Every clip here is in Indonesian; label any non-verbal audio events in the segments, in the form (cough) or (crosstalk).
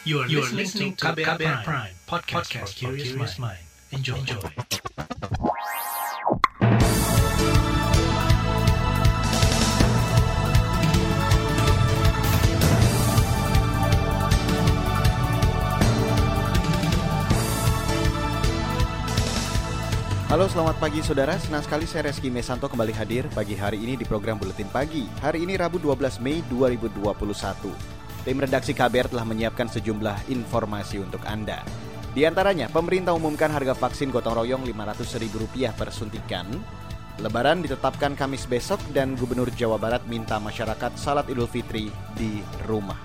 You are, you are listening to KBR, Prime, Prime podcast, podcast for curious mind. Enjoy. Enjoy. Halo selamat pagi saudara, senang sekali saya Reski Mesanto kembali hadir pagi hari ini di program Buletin Pagi Hari ini Rabu 12 Mei 2021 Tim redaksi KBR telah menyiapkan sejumlah informasi untuk Anda. Di antaranya, pemerintah umumkan harga vaksin gotong royong Rp500.000 per suntikan. Lebaran ditetapkan Kamis besok dan Gubernur Jawa Barat minta masyarakat salat Idul Fitri di rumah.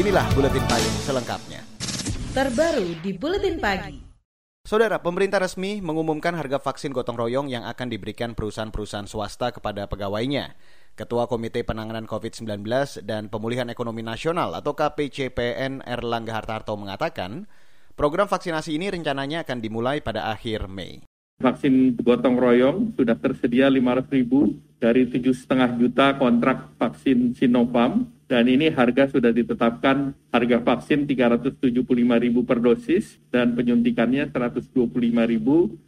Inilah Buletin Pagi selengkapnya. Terbaru di Buletin Pagi. Saudara, pemerintah resmi mengumumkan harga vaksin gotong royong yang akan diberikan perusahaan-perusahaan swasta kepada pegawainya. Ketua Komite Penanganan COVID-19 dan Pemulihan Ekonomi Nasional atau KPCPN Erlangga Hartarto mengatakan, program vaksinasi ini rencananya akan dimulai pada akhir Mei. Vaksin gotong royong sudah tersedia 500 ribu dari 7,5 juta kontrak vaksin Sinovac dan ini harga sudah ditetapkan harga vaksin 375.000 per dosis dan penyuntikannya 125.000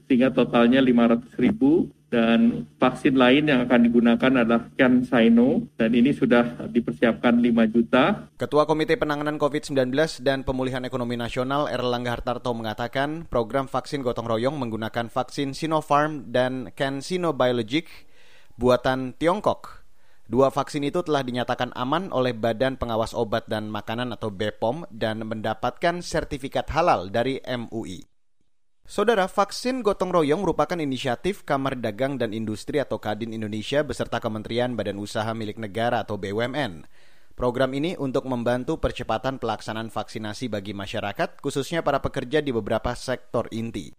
sehingga totalnya 500.000 dan vaksin lain yang akan digunakan adalah CanSino dan ini sudah dipersiapkan 5 juta. Ketua Komite Penanganan COVID-19 dan Pemulihan Ekonomi Nasional Erlangga Hartarto mengatakan program vaksin gotong royong menggunakan vaksin Sinopharm dan CanSino Biologic buatan Tiongkok Dua vaksin itu telah dinyatakan aman oleh Badan Pengawas Obat dan Makanan atau BPOM dan mendapatkan sertifikat halal dari MUI. Saudara, vaksin gotong royong merupakan inisiatif Kamar Dagang dan Industri atau Kadin Indonesia beserta Kementerian Badan Usaha Milik Negara atau BUMN. Program ini untuk membantu percepatan pelaksanaan vaksinasi bagi masyarakat, khususnya para pekerja di beberapa sektor inti.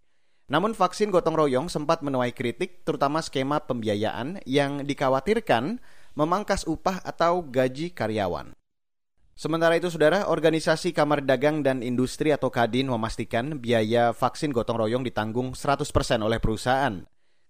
Namun vaksin gotong royong sempat menuai kritik, terutama skema pembiayaan yang dikhawatirkan memangkas upah atau gaji karyawan. Sementara itu, saudara, organisasi Kamar Dagang dan Industri atau Kadin memastikan biaya vaksin gotong royong ditanggung 100% oleh perusahaan.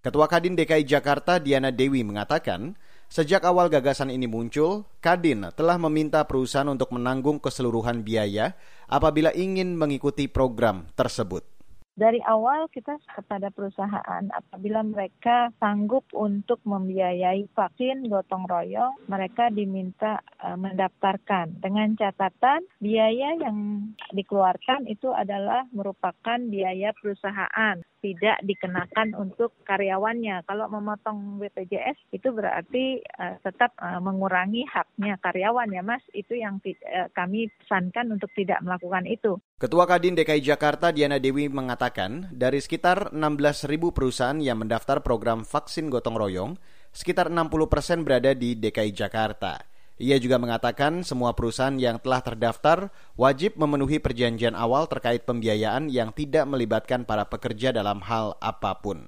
Ketua Kadin DKI Jakarta Diana Dewi mengatakan, sejak awal gagasan ini muncul, Kadin telah meminta perusahaan untuk menanggung keseluruhan biaya apabila ingin mengikuti program tersebut. Dari awal kita kepada perusahaan apabila mereka sanggup untuk membiayai vaksin gotong royong, mereka diminta uh, mendaftarkan. Dengan catatan biaya yang dikeluarkan itu adalah merupakan biaya perusahaan tidak dikenakan untuk karyawannya. Kalau memotong BPJS itu berarti uh, tetap uh, mengurangi haknya karyawan ya Mas. Itu yang uh, kami pesankan untuk tidak melakukan itu. Ketua Kadin DKI Jakarta Diana Dewi mengatakan dari sekitar 16.000 perusahaan yang mendaftar program vaksin gotong royong, sekitar 60 persen berada di DKI Jakarta. Ia juga mengatakan semua perusahaan yang telah terdaftar wajib memenuhi perjanjian awal terkait pembiayaan yang tidak melibatkan para pekerja dalam hal apa pun.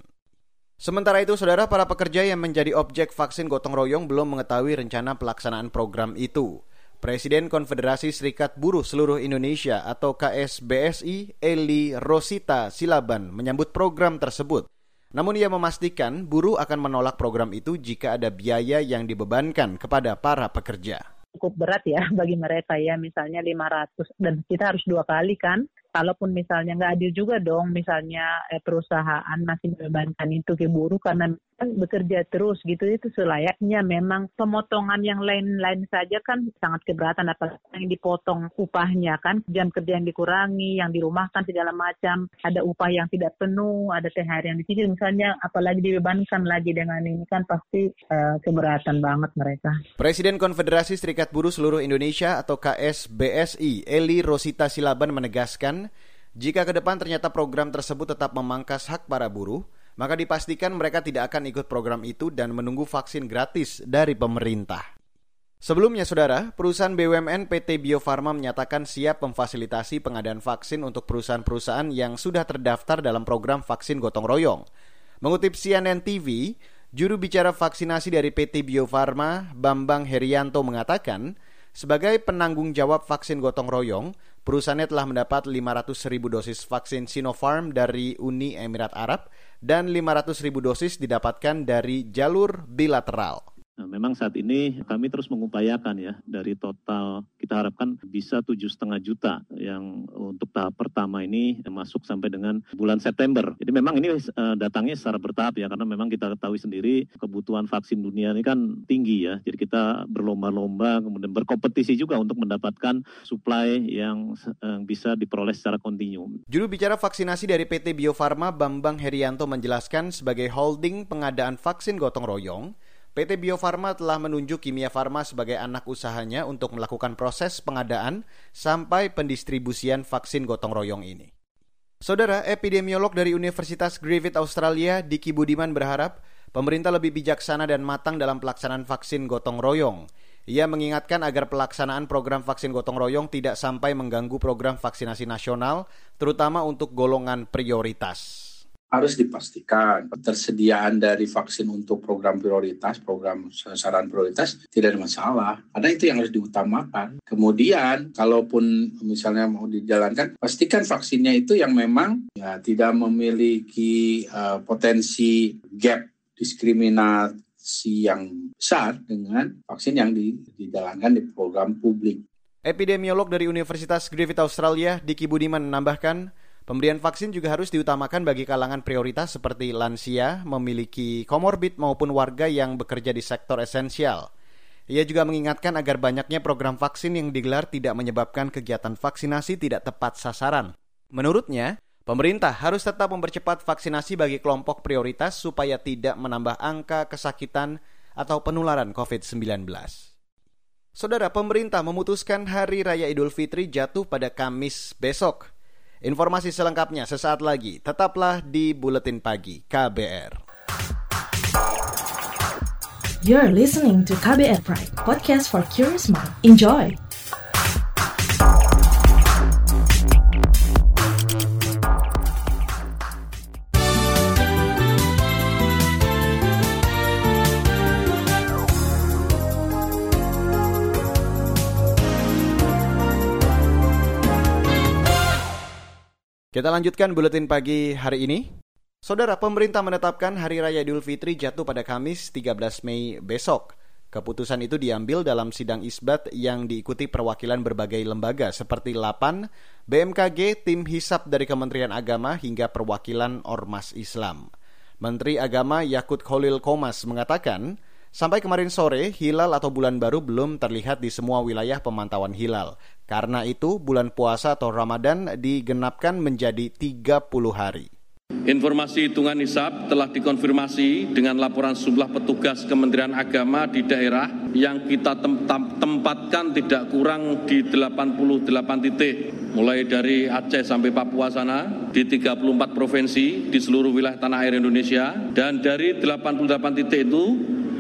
Sementara itu, saudara para pekerja yang menjadi objek vaksin gotong royong belum mengetahui rencana pelaksanaan program itu. Presiden Konfederasi Serikat Buruh Seluruh Indonesia atau KSBSI, Eli Rosita Silaban, menyambut program tersebut. Namun ia memastikan buruh akan menolak program itu jika ada biaya yang dibebankan kepada para pekerja. Cukup berat ya (laughs) bagi mereka ya, misalnya 500 dan kita harus dua kali kan kalaupun misalnya nggak adil juga dong misalnya eh, perusahaan masih membebankan itu ke buruh karena bekerja terus gitu itu selayaknya memang pemotongan yang lain-lain saja kan sangat keberatan apalagi yang dipotong upahnya kan jam kerja yang dikurangi yang dirumahkan segala macam ada upah yang tidak penuh ada THR yang dicicil misalnya apalagi dibebankan lagi dengan ini kan pasti uh, keberatan banget mereka. Presiden Konfederasi Serikat Buruh Seluruh Indonesia atau KSBSI Eli Rosita Silaban menegaskan jika ke depan ternyata program tersebut tetap memangkas hak para buruh, maka dipastikan mereka tidak akan ikut program itu dan menunggu vaksin gratis dari pemerintah. Sebelumnya, saudara, perusahaan BUMN PT Bio Farma menyatakan siap memfasilitasi pengadaan vaksin untuk perusahaan-perusahaan yang sudah terdaftar dalam program vaksin gotong royong. Mengutip CNN TV, juru bicara vaksinasi dari PT Bio Farma, Bambang Herianto mengatakan, sebagai penanggung jawab vaksin gotong royong, perusahaannya telah mendapat 500 ribu dosis vaksin Sinopharm dari Uni Emirat Arab dan 500 ribu dosis didapatkan dari jalur bilateral. Nah, memang saat ini kami terus mengupayakan ya dari total kita harapkan bisa tujuh setengah juta yang untuk tahap pertama ini masuk sampai dengan bulan September. Jadi memang ini uh, datangnya secara bertahap ya karena memang kita ketahui sendiri kebutuhan vaksin dunia ini kan tinggi ya. Jadi kita berlomba-lomba kemudian berkompetisi juga untuk mendapatkan supply yang uh, bisa diperoleh secara kontinu. Juru bicara vaksinasi dari PT Bio Farma Bambang Herianto menjelaskan sebagai holding pengadaan vaksin gotong royong PT Bio Farma telah menunjuk Kimia Farma sebagai anak usahanya untuk melakukan proses pengadaan sampai pendistribusian vaksin gotong royong ini. Saudara, epidemiolog dari Universitas Griffith Australia, Diki Budiman berharap pemerintah lebih bijaksana dan matang dalam pelaksanaan vaksin gotong royong. Ia mengingatkan agar pelaksanaan program vaksin gotong royong tidak sampai mengganggu program vaksinasi nasional, terutama untuk golongan prioritas harus dipastikan ketersediaan dari vaksin untuk program prioritas, program sasaran prioritas tidak ada masalah. Karena itu yang harus diutamakan. Kemudian, kalaupun misalnya mau dijalankan, pastikan vaksinnya itu yang memang ya tidak memiliki uh, potensi gap diskriminasi yang besar dengan vaksin yang dijalankan di program publik. Epidemiolog dari Universitas Griffith Australia, Diki Budiman menambahkan, Pemberian vaksin juga harus diutamakan bagi kalangan prioritas seperti lansia, memiliki komorbid maupun warga yang bekerja di sektor esensial. Ia juga mengingatkan agar banyaknya program vaksin yang digelar tidak menyebabkan kegiatan vaksinasi tidak tepat sasaran. Menurutnya, pemerintah harus tetap mempercepat vaksinasi bagi kelompok prioritas supaya tidak menambah angka kesakitan atau penularan COVID-19. Saudara pemerintah memutuskan Hari Raya Idul Fitri jatuh pada Kamis besok. Informasi selengkapnya sesaat lagi. Tetaplah di Buletin Pagi KBR. You're listening to KBR Pride, podcast for curious mind. Enjoy! Kita lanjutkan buletin pagi hari ini. Saudara, pemerintah menetapkan Hari Raya Idul Fitri jatuh pada Kamis 13 Mei besok. Keputusan itu diambil dalam sidang isbat yang diikuti perwakilan berbagai lembaga seperti LAPAN, BMKG, tim hisap dari Kementerian Agama hingga perwakilan Ormas Islam. Menteri Agama Yakut Khalil Komas mengatakan, Sampai kemarin sore, hilal atau bulan baru belum terlihat di semua wilayah pemantauan hilal. Karena itu, bulan puasa atau Ramadan digenapkan menjadi 30 hari. Informasi hitungan hisap telah dikonfirmasi dengan laporan sejumlah petugas Kementerian Agama di daerah yang kita tempatkan tidak kurang di 88 titik mulai dari Aceh sampai Papua sana di 34 provinsi di seluruh wilayah tanah air Indonesia dan dari 88 titik itu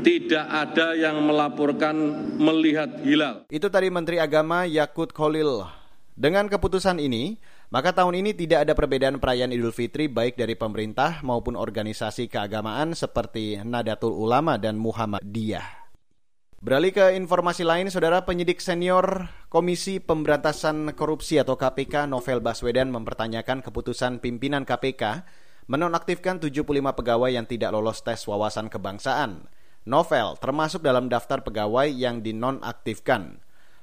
tidak ada yang melaporkan melihat hilal. Itu tadi Menteri Agama Yakut Khalil. Dengan keputusan ini, maka tahun ini tidak ada perbedaan perayaan Idul Fitri baik dari pemerintah maupun organisasi keagamaan seperti Nadatul Ulama dan Muhammadiyah. Beralih ke informasi lain, saudara penyidik senior Komisi Pemberantasan Korupsi atau KPK Novel Baswedan mempertanyakan keputusan pimpinan KPK menonaktifkan 75 pegawai yang tidak lolos tes wawasan kebangsaan. Novel termasuk dalam daftar pegawai yang dinonaktifkan.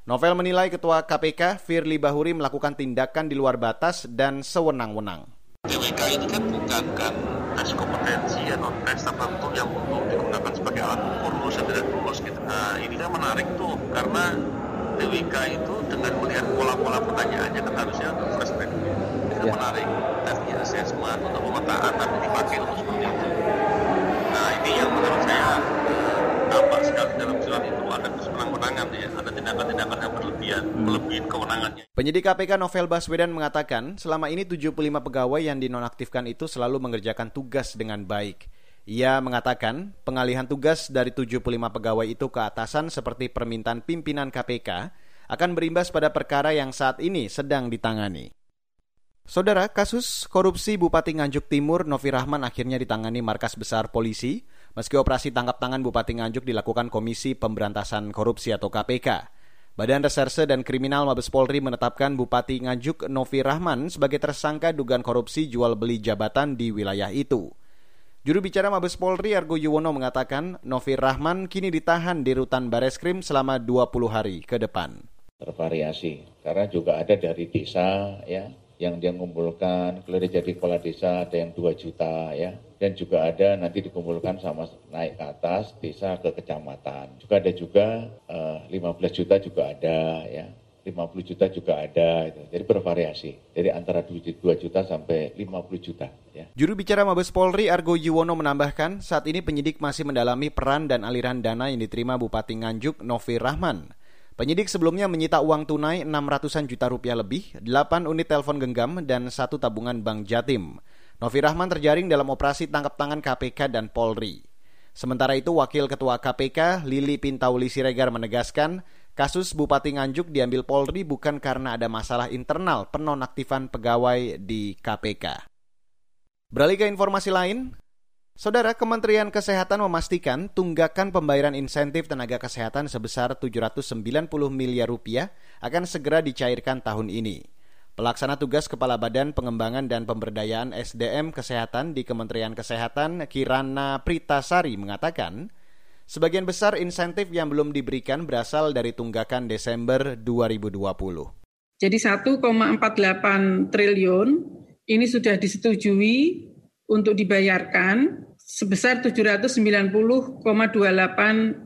Novel menilai Ketua KPK Firly Bahuri melakukan tindakan di luar batas dan sewenang-wenang. TWK ini kan bukan kan tes kompetensi atau tes tertentu yang untuk digunakan sebagai alat ukur lulus dan tidak lulus gitu. Nah ini kan menarik tuh karena TWK itu dengan melihat pola-pola pertanyaannya kan harusnya untuk fresh track. Itu ya. menarik tesnya assessment untuk pemetaan tapi dipakai untuk ya, ada tindakan-tindakan yang berlebihan, hmm. melebihi kewenangannya. Penyidik KPK Novel Baswedan mengatakan, selama ini 75 pegawai yang dinonaktifkan itu selalu mengerjakan tugas dengan baik. Ia mengatakan, pengalihan tugas dari 75 pegawai itu ke atasan seperti permintaan pimpinan KPK akan berimbas pada perkara yang saat ini sedang ditangani. Saudara, kasus korupsi Bupati Nganjuk Timur Novi Rahman akhirnya ditangani markas besar polisi Meski operasi tangkap tangan Bupati Nganjuk dilakukan Komisi Pemberantasan Korupsi atau KPK. Badan Reserse dan Kriminal Mabes Polri menetapkan Bupati Nganjuk Novi Rahman sebagai tersangka dugaan korupsi jual beli jabatan di wilayah itu. Juru bicara Mabes Polri Argo Yuwono mengatakan Novi Rahman kini ditahan di rutan Bareskrim selama 20 hari ke depan. Bervariasi, karena juga ada dari desa ya, yang dia mengumpulkan, kalau dia jadi kepala desa ada yang 2 juta ya, dan juga ada nanti dikumpulkan sama naik ke atas desa ke kecamatan. Juga ada juga uh, eh, 15 juta juga ada ya, 50 juta juga ada. Itu. Jadi bervariasi. Jadi antara 2 juta sampai 50 juta. Ya. Juru bicara Mabes Polri Argo Yuwono menambahkan, saat ini penyidik masih mendalami peran dan aliran dana yang diterima Bupati Nganjuk Novi Rahman. Penyidik sebelumnya menyita uang tunai 600-an juta rupiah lebih, 8 unit telepon genggam, dan satu tabungan Bank Jatim. Novi Rahman terjaring dalam operasi tangkap tangan KPK dan Polri. Sementara itu, Wakil Ketua KPK Lili Pintauli Siregar menegaskan, Kasus Bupati Nganjuk diambil Polri bukan karena ada masalah internal penonaktifan pegawai di KPK. Beralih ke informasi lain, Saudara Kementerian Kesehatan memastikan tunggakan pembayaran insentif tenaga kesehatan sebesar 790 miliar rupiah akan segera dicairkan tahun ini. Pelaksana tugas Kepala Badan Pengembangan dan Pemberdayaan SDM Kesehatan di Kementerian Kesehatan Kirana Pritasari mengatakan, Sebagian besar insentif yang belum diberikan berasal dari tunggakan Desember 2020. Jadi 1,48 triliun ini sudah disetujui untuk dibayarkan sebesar 790,28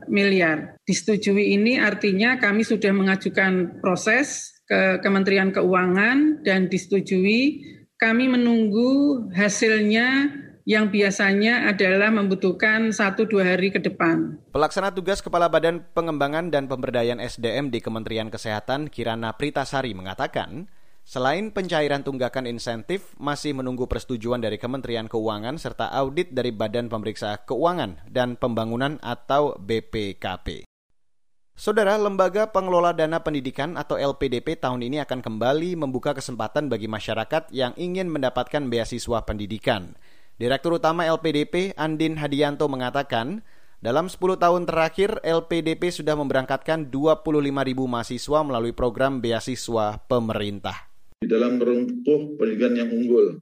miliar. Disetujui ini artinya kami sudah mengajukan proses ke Kementerian Keuangan dan disetujui. Kami menunggu hasilnya yang biasanya adalah membutuhkan satu dua hari ke depan. Pelaksana tugas Kepala Badan Pengembangan dan Pemberdayaan SDM di Kementerian Kesehatan Kirana Pritasari mengatakan, selain pencairan tunggakan insentif, masih menunggu persetujuan dari Kementerian Keuangan serta audit dari Badan Pemeriksa Keuangan dan Pembangunan atau BPKP. Saudara, Lembaga Pengelola Dana Pendidikan atau LPDP tahun ini akan kembali membuka kesempatan bagi masyarakat yang ingin mendapatkan beasiswa pendidikan. Direktur Utama LPDP Andin Hadianto mengatakan, dalam 10 tahun terakhir LPDP sudah memberangkatkan 25 ribu mahasiswa melalui program beasiswa pemerintah. Di dalam merempuh pendidikan yang unggul,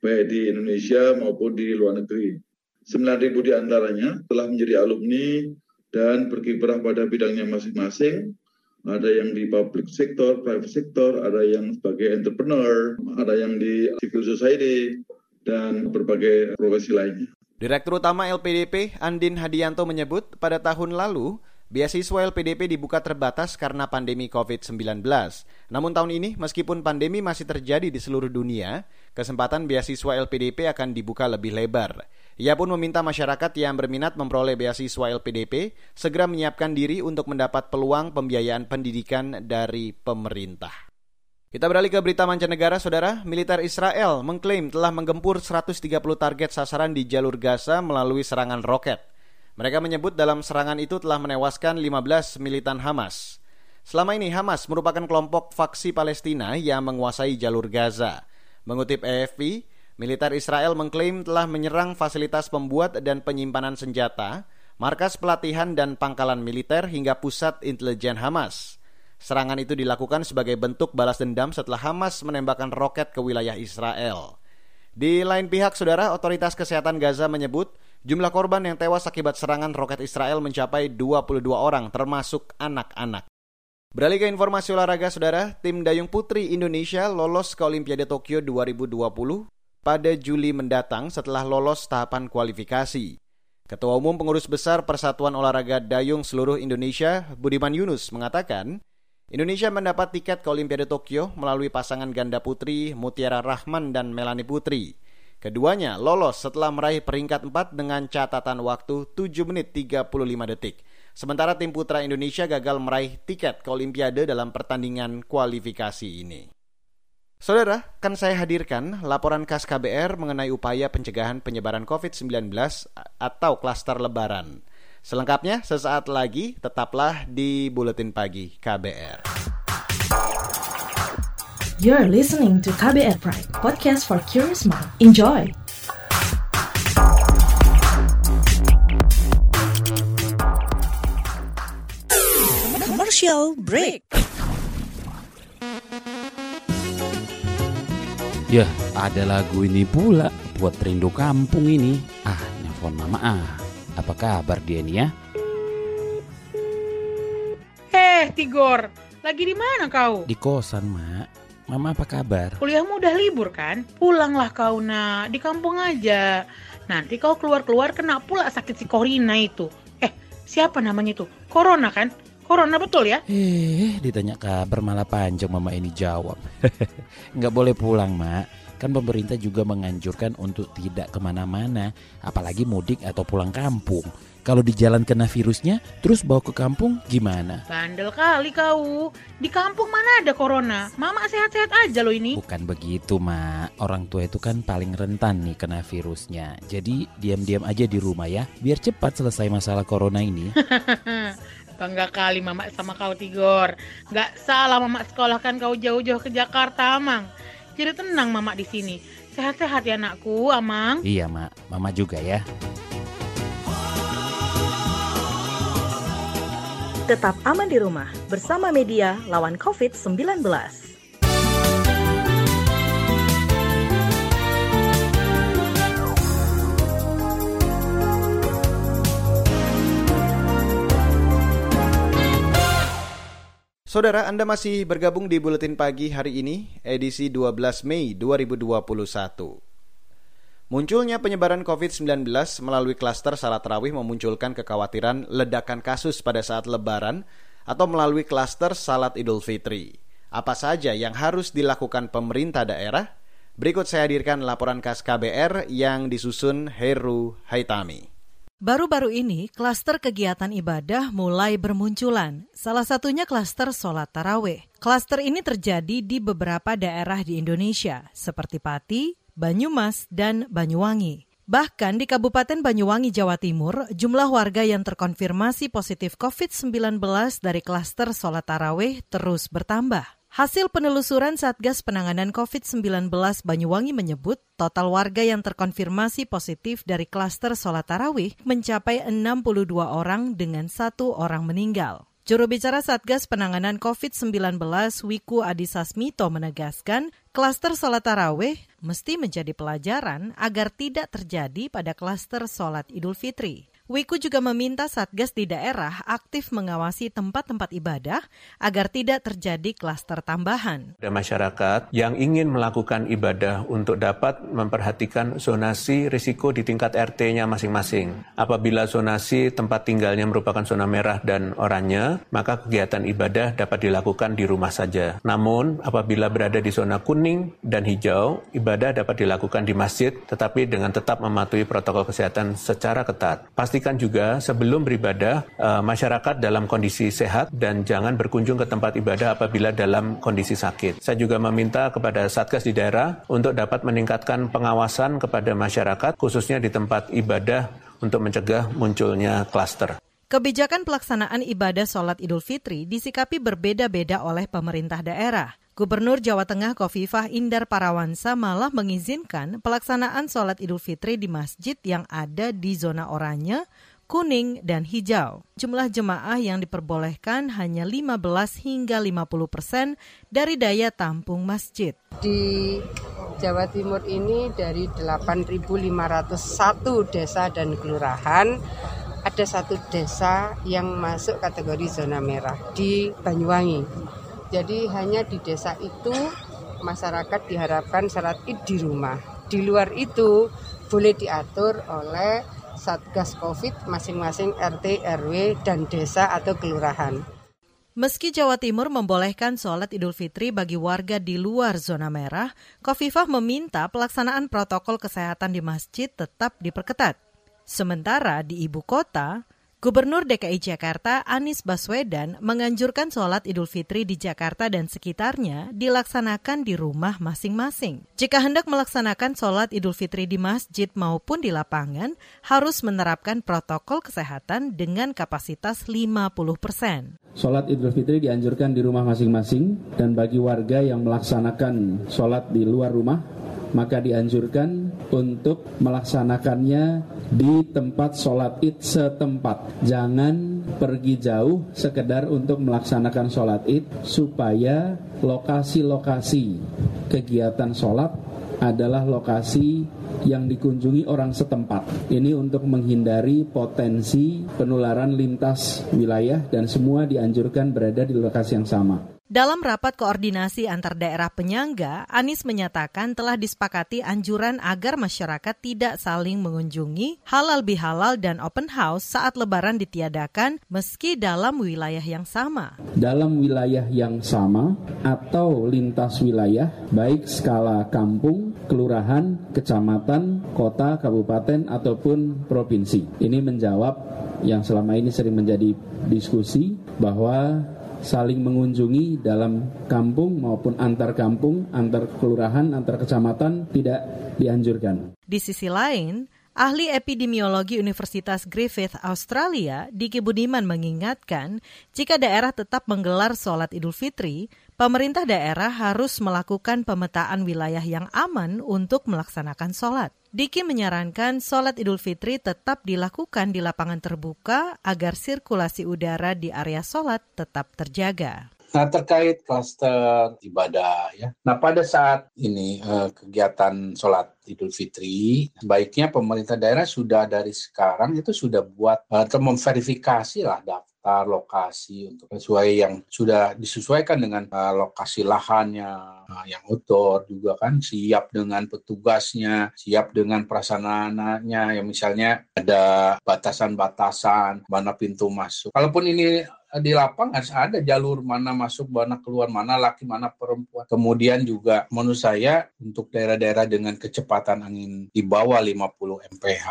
baik di Indonesia maupun di luar negeri. 9 ribu di antaranya telah menjadi alumni dan berkiprah pada bidangnya masing-masing. Ada yang di public sector, private sector, ada yang sebagai entrepreneur, ada yang di civil society, dan berbagai profesi lainnya. Direktur Utama LPDP Andin Hadianto menyebut pada tahun lalu beasiswa LPDP dibuka terbatas karena pandemi COVID-19. Namun tahun ini meskipun pandemi masih terjadi di seluruh dunia, kesempatan beasiswa LPDP akan dibuka lebih lebar. Ia pun meminta masyarakat yang berminat memperoleh beasiswa LPDP segera menyiapkan diri untuk mendapat peluang pembiayaan pendidikan dari pemerintah. Kita beralih ke berita mancanegara, saudara. Militer Israel mengklaim telah menggempur 130 target sasaran di jalur Gaza melalui serangan roket. Mereka menyebut dalam serangan itu telah menewaskan 15 militan Hamas. Selama ini Hamas merupakan kelompok faksi Palestina yang menguasai jalur Gaza. Mengutip AFP, militer Israel mengklaim telah menyerang fasilitas pembuat dan penyimpanan senjata, markas pelatihan dan pangkalan militer hingga pusat intelijen Hamas. Serangan itu dilakukan sebagai bentuk balas dendam setelah Hamas menembakkan roket ke wilayah Israel. Di lain pihak, saudara, otoritas kesehatan Gaza menyebut jumlah korban yang tewas akibat serangan roket Israel mencapai 22 orang, termasuk anak-anak. Beralih ke informasi olahraga, saudara, tim dayung putri Indonesia lolos ke Olimpiade Tokyo 2020 pada Juli mendatang setelah lolos tahapan kualifikasi. Ketua Umum Pengurus Besar Persatuan Olahraga Dayung Seluruh Indonesia, Budiman Yunus, mengatakan Indonesia mendapat tiket ke Olimpiade Tokyo melalui pasangan ganda putri Mutiara Rahman dan Melani Putri. Keduanya lolos setelah meraih peringkat 4 dengan catatan waktu 7 menit 35 detik. Sementara tim putra Indonesia gagal meraih tiket ke Olimpiade dalam pertandingan kualifikasi ini. Saudara, kan saya hadirkan laporan khas KBR mengenai upaya pencegahan penyebaran COVID-19 atau klaster lebaran. Selengkapnya sesaat lagi tetaplah di Buletin Pagi KBR. You're listening to KBR Pride, podcast for curious mind. Enjoy! Commercial break. Ya, ada lagu ini pula buat rindu kampung ini. Ah, nelfon mama ah. Apa kabar dia nih ya? Eh, Tigor, lagi di mana kau? Di kosan, Mak. Mama apa kabar? Kuliahmu udah libur kan? Pulanglah kau, nak. Di kampung aja. Nanti kau keluar-keluar kena pula sakit si Corina itu. Eh, siapa namanya itu? Corona kan? Corona betul ya? Eh, ditanya kabar malah panjang mama ini jawab. (laughs) Nggak boleh pulang, Mak. Kan pemerintah juga menganjurkan untuk tidak ke mana-mana, apalagi mudik atau pulang kampung. Kalau di jalan kena virusnya, terus bawa ke kampung gimana? Bandel kali kau. Di kampung mana ada corona? Mama sehat-sehat aja loh ini. Bukan begitu, Mak. Orang tua itu kan paling rentan nih kena virusnya. Jadi diam-diam aja di rumah ya, biar cepat selesai masalah corona ini. (laughs) Bangga kali mama sama kau Tigor. Gak salah mama sekolahkan kau jauh-jauh ke Jakarta, Amang. Jadi tenang mama di sini. Sehat-sehat ya anakku, Amang. Iya, Mak. Mama juga ya. Tetap aman di rumah bersama media lawan COVID-19. Saudara, Anda masih bergabung di Buletin Pagi hari ini, edisi 12 Mei 2021. Munculnya penyebaran COVID-19 melalui klaster salat tarawih memunculkan kekhawatiran ledakan kasus pada saat lebaran atau melalui klaster salat idul fitri. Apa saja yang harus dilakukan pemerintah daerah? Berikut saya hadirkan laporan khas KBR yang disusun Heru Haitami. Baru-baru ini, klaster kegiatan ibadah mulai bermunculan. Salah satunya klaster sholat taraweh. Klaster ini terjadi di beberapa daerah di Indonesia, seperti Pati, Banyumas, dan Banyuwangi. Bahkan di Kabupaten Banyuwangi, Jawa Timur, jumlah warga yang terkonfirmasi positif COVID-19 dari klaster sholat taraweh terus bertambah. Hasil penelusuran Satgas Penanganan COVID-19 Banyuwangi menyebut total warga yang terkonfirmasi positif dari klaster sholat tarawih mencapai 62 orang dengan satu orang meninggal. Juru bicara Satgas Penanganan COVID-19 Wiku Adhisa Smito menegaskan, klaster sholat tarawih mesti menjadi pelajaran agar tidak terjadi pada klaster sholat Idul Fitri. Wiku juga meminta Satgas di daerah aktif mengawasi tempat-tempat ibadah agar tidak terjadi klaster tambahan. Ada masyarakat yang ingin melakukan ibadah untuk dapat memperhatikan zonasi risiko di tingkat RT-nya masing-masing. Apabila zonasi tempat tinggalnya merupakan zona merah dan oranye, maka kegiatan ibadah dapat dilakukan di rumah saja. Namun, apabila berada di zona kuning dan hijau, ibadah dapat dilakukan di masjid, tetapi dengan tetap mematuhi protokol kesehatan secara ketat. Pasti pastikan juga sebelum beribadah uh, masyarakat dalam kondisi sehat dan jangan berkunjung ke tempat ibadah apabila dalam kondisi sakit. Saya juga meminta kepada Satgas di daerah untuk dapat meningkatkan pengawasan kepada masyarakat khususnya di tempat ibadah untuk mencegah munculnya klaster. Kebijakan pelaksanaan ibadah sholat Idul Fitri disikapi berbeda-beda oleh pemerintah daerah. Gubernur Jawa Tengah Kofifah Indar Parawansa malah mengizinkan pelaksanaan sholat Idul Fitri di masjid yang ada di zona oranye, kuning, dan hijau. Jumlah jemaah yang diperbolehkan hanya 15 hingga 50 persen dari daya tampung masjid. Di Jawa Timur ini dari 8.501 desa dan kelurahan, ada satu desa yang masuk kategori zona merah di Banyuwangi. Jadi hanya di desa itu masyarakat diharapkan salat id di rumah. Di luar itu boleh diatur oleh Satgas Covid masing-masing RT, RW, dan desa atau kelurahan. Meski Jawa Timur membolehkan sholat Idul Fitri bagi warga di luar zona merah, Kofifah meminta pelaksanaan protokol kesehatan di masjid tetap diperketat. Sementara di ibu kota, Gubernur DKI Jakarta Anies Baswedan menganjurkan sholat Idul Fitri di Jakarta dan sekitarnya dilaksanakan di rumah masing-masing. Jika hendak melaksanakan sholat Idul Fitri di masjid maupun di lapangan, harus menerapkan protokol kesehatan dengan kapasitas 50 persen. Sholat Idul Fitri dianjurkan di rumah masing-masing dan bagi warga yang melaksanakan sholat di luar rumah maka dianjurkan untuk melaksanakannya di tempat sholat id setempat. Jangan pergi jauh sekedar untuk melaksanakan sholat id supaya lokasi-lokasi kegiatan sholat adalah lokasi yang dikunjungi orang setempat. Ini untuk menghindari potensi penularan lintas wilayah dan semua dianjurkan berada di lokasi yang sama. Dalam rapat koordinasi antar daerah penyangga, Anies menyatakan telah disepakati anjuran agar masyarakat tidak saling mengunjungi, halal bihalal dan open house saat lebaran ditiadakan meski dalam wilayah yang sama. Dalam wilayah yang sama atau lintas wilayah, baik skala kampung, kelurahan, kecamatan, kota, kabupaten, ataupun provinsi. Ini menjawab yang selama ini sering menjadi diskusi bahwa saling mengunjungi dalam kampung maupun antar kampung, antar kelurahan, antar kecamatan tidak dianjurkan. Di sisi lain, Ahli epidemiologi Universitas Griffith Australia, Diki Budiman mengingatkan, jika daerah tetap menggelar sholat Idul Fitri, pemerintah daerah harus melakukan pemetaan wilayah yang aman untuk melaksanakan sholat. Diki menyarankan sholat Idul Fitri tetap dilakukan di lapangan terbuka agar sirkulasi udara di area sholat tetap terjaga. Nah terkait klaster ibadah ya. Nah pada saat ini eh, kegiatan sholat Idul Fitri, baiknya pemerintah daerah sudah dari sekarang itu sudah buat eh, atau memverifikasi lah daftar lokasi untuk sesuai yang sudah disesuaikan dengan uh, lokasi lahannya uh, yang outdoor juga kan siap dengan petugasnya, siap dengan prasanananya yang misalnya ada batasan-batasan mana pintu masuk. Kalaupun ini di lapangan ada jalur mana masuk, mana keluar, mana laki, mana perempuan. Kemudian juga menurut saya untuk daerah-daerah dengan kecepatan angin di bawah 50 mph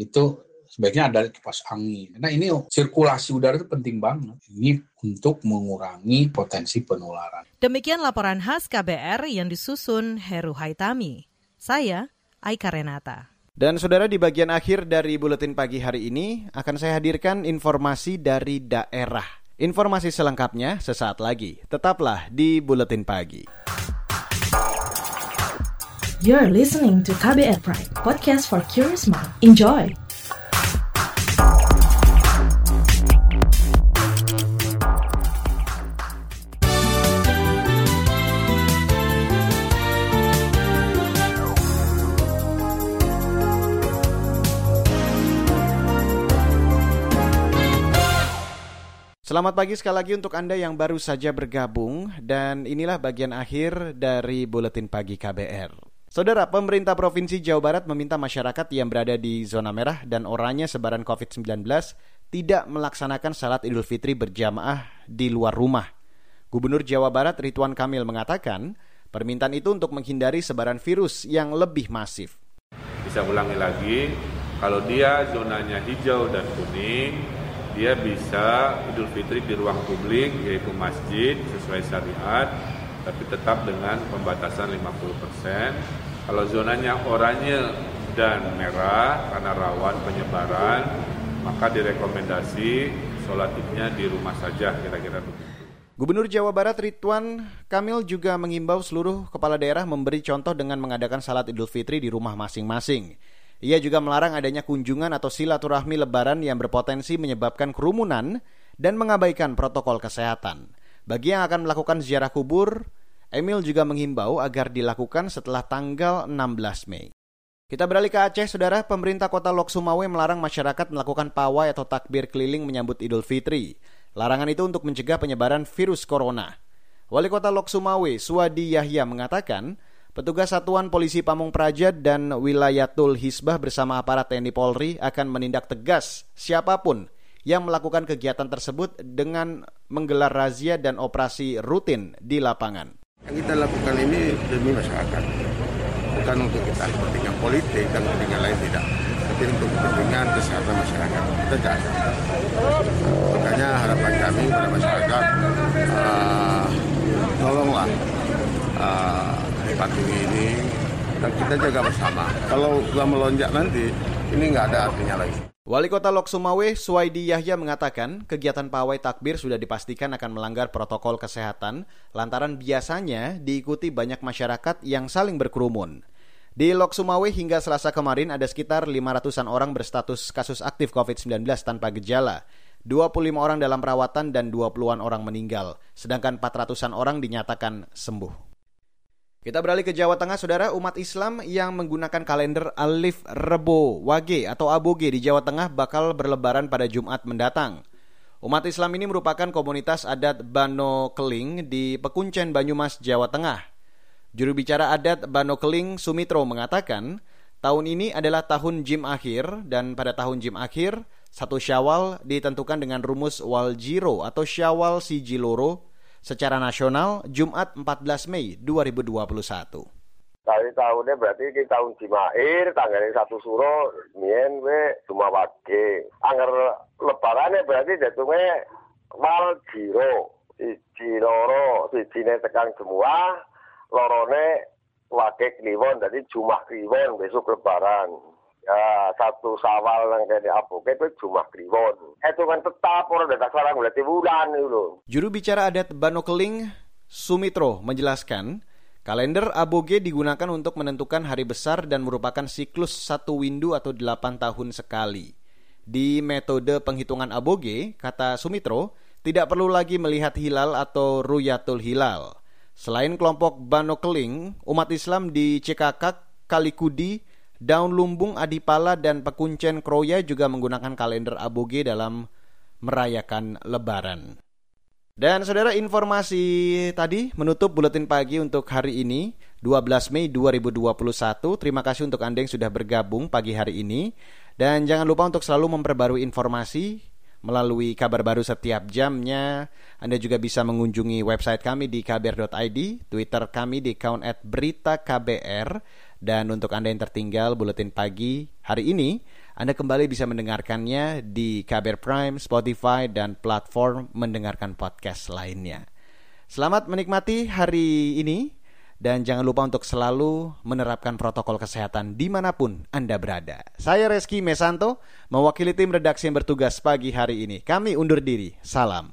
itu sebaiknya ada kipas angin. Nah ini sirkulasi udara itu penting banget. Ini untuk mengurangi potensi penularan. Demikian laporan khas KBR yang disusun Heru Haitami. Saya Aika Renata. Dan saudara di bagian akhir dari buletin pagi hari ini akan saya hadirkan informasi dari daerah. Informasi selengkapnya sesaat lagi. Tetaplah di buletin pagi. You're listening to KBR Pride, podcast for curious mind. Enjoy. Selamat pagi sekali lagi untuk Anda yang baru saja bergabung dan inilah bagian akhir dari Buletin Pagi KBR. Saudara, pemerintah Provinsi Jawa Barat meminta masyarakat yang berada di zona merah dan oranye sebaran COVID-19 tidak melaksanakan salat Idul Fitri berjamaah di luar rumah. Gubernur Jawa Barat Ridwan Kamil mengatakan, permintaan itu untuk menghindari sebaran virus yang lebih masif. Bisa ulangi lagi, kalau dia zonanya hijau dan kuning, dia bisa Idul Fitri di ruang publik yaitu masjid sesuai syariat tapi tetap dengan pembatasan 50%. Kalau zonanya oranye dan merah karena rawan penyebaran, maka direkomendasi sholat idnya di rumah saja kira-kira begitu. Gubernur Jawa Barat Ridwan Kamil juga mengimbau seluruh kepala daerah memberi contoh dengan mengadakan salat Idul Fitri di rumah masing-masing. Ia juga melarang adanya kunjungan atau silaturahmi lebaran yang berpotensi menyebabkan kerumunan dan mengabaikan protokol kesehatan. Bagi yang akan melakukan ziarah kubur, Emil juga menghimbau agar dilakukan setelah tanggal 16 Mei. Kita beralih ke Aceh, saudara. Pemerintah kota Lok Sumawe melarang masyarakat melakukan pawai atau takbir keliling menyambut Idul Fitri. Larangan itu untuk mencegah penyebaran virus corona. Wali kota Lok Sumawe, Suwadi Yahya mengatakan, Petugas Satuan Polisi Pamung Praja dan Wilayatul Hisbah bersama aparat TNI Polri akan menindak tegas siapa pun yang melakukan kegiatan tersebut dengan menggelar razia dan operasi rutin di lapangan. Yang kita lakukan ini demi masyarakat, bukan untuk kita kepentingan politik dan kepentingan lain tidak, tapi untuk kepentingan kesehatan masyarakat. Tidak Makanya harapan kami pada masyarakat, uh, tolonglah uh, patuhi ini dan kita jaga bersama. Kalau sudah melonjak nanti, ini nggak ada artinya lagi. Wali Kota Lok Sumawe, Suwaidi Yahya mengatakan kegiatan pawai takbir sudah dipastikan akan melanggar protokol kesehatan lantaran biasanya diikuti banyak masyarakat yang saling berkerumun. Di Lok Sumawe hingga selasa kemarin ada sekitar 500-an orang berstatus kasus aktif COVID-19 tanpa gejala. 25 orang dalam perawatan dan 20-an orang meninggal, sedangkan 400-an orang dinyatakan sembuh. Kita beralih ke Jawa Tengah, saudara. Umat Islam yang menggunakan kalender Alif Rebo Wage atau Aboge di Jawa Tengah bakal berlebaran pada Jumat mendatang. Umat Islam ini merupakan komunitas adat Bano Keling di Pekuncen Banyumas, Jawa Tengah. Juru bicara adat Bano Keling Sumitro mengatakan, tahun ini adalah tahun Jim akhir dan pada tahun Jim akhir, satu Syawal ditentukan dengan rumus Waljiro atau Syawal Sijiloro secara nasional Jumat 14 Mei 2021. Kali tahunnya berarti di tahun Jimair, tanggal satu suro, mien we cuma wage. Angger lebarannya berarti datungnya wal jiro, siji loro, siji tekan semua, lorone wage kliwon, jadi jumah kliwon besok lebaran ya satu sawal yang kayak apa itu cuma kliwon itu kan tetap orang datang sekarang berarti bulan itu Juru bicara adat Banokeling Sumitro menjelaskan kalender aboge digunakan untuk menentukan hari besar dan merupakan siklus satu windu atau delapan tahun sekali. Di metode penghitungan aboge, kata Sumitro, tidak perlu lagi melihat hilal atau ruyatul hilal. Selain kelompok Banokeling, umat Islam di Cekakak, Kalikudi, Daun Lumbung, Adipala, dan Pekuncen Kroya juga menggunakan kalender aboge dalam merayakan Lebaran. Dan saudara informasi tadi menutup buletin pagi untuk hari ini 12 Mei 2021. Terima kasih untuk Anda yang sudah bergabung pagi hari ini. Dan jangan lupa untuk selalu memperbarui informasi melalui kabar baru setiap jamnya. Anda juga bisa mengunjungi website kami di kbr.id, Twitter kami di account at berita KBR, dan untuk Anda yang tertinggal buletin pagi hari ini, Anda kembali bisa mendengarkannya di KBR Prime, Spotify, dan platform mendengarkan podcast lainnya. Selamat menikmati hari ini, dan jangan lupa untuk selalu menerapkan protokol kesehatan di mana pun Anda berada. Saya Reski Mesanto, mewakili tim redaksi yang bertugas pagi hari ini. Kami undur diri. Salam.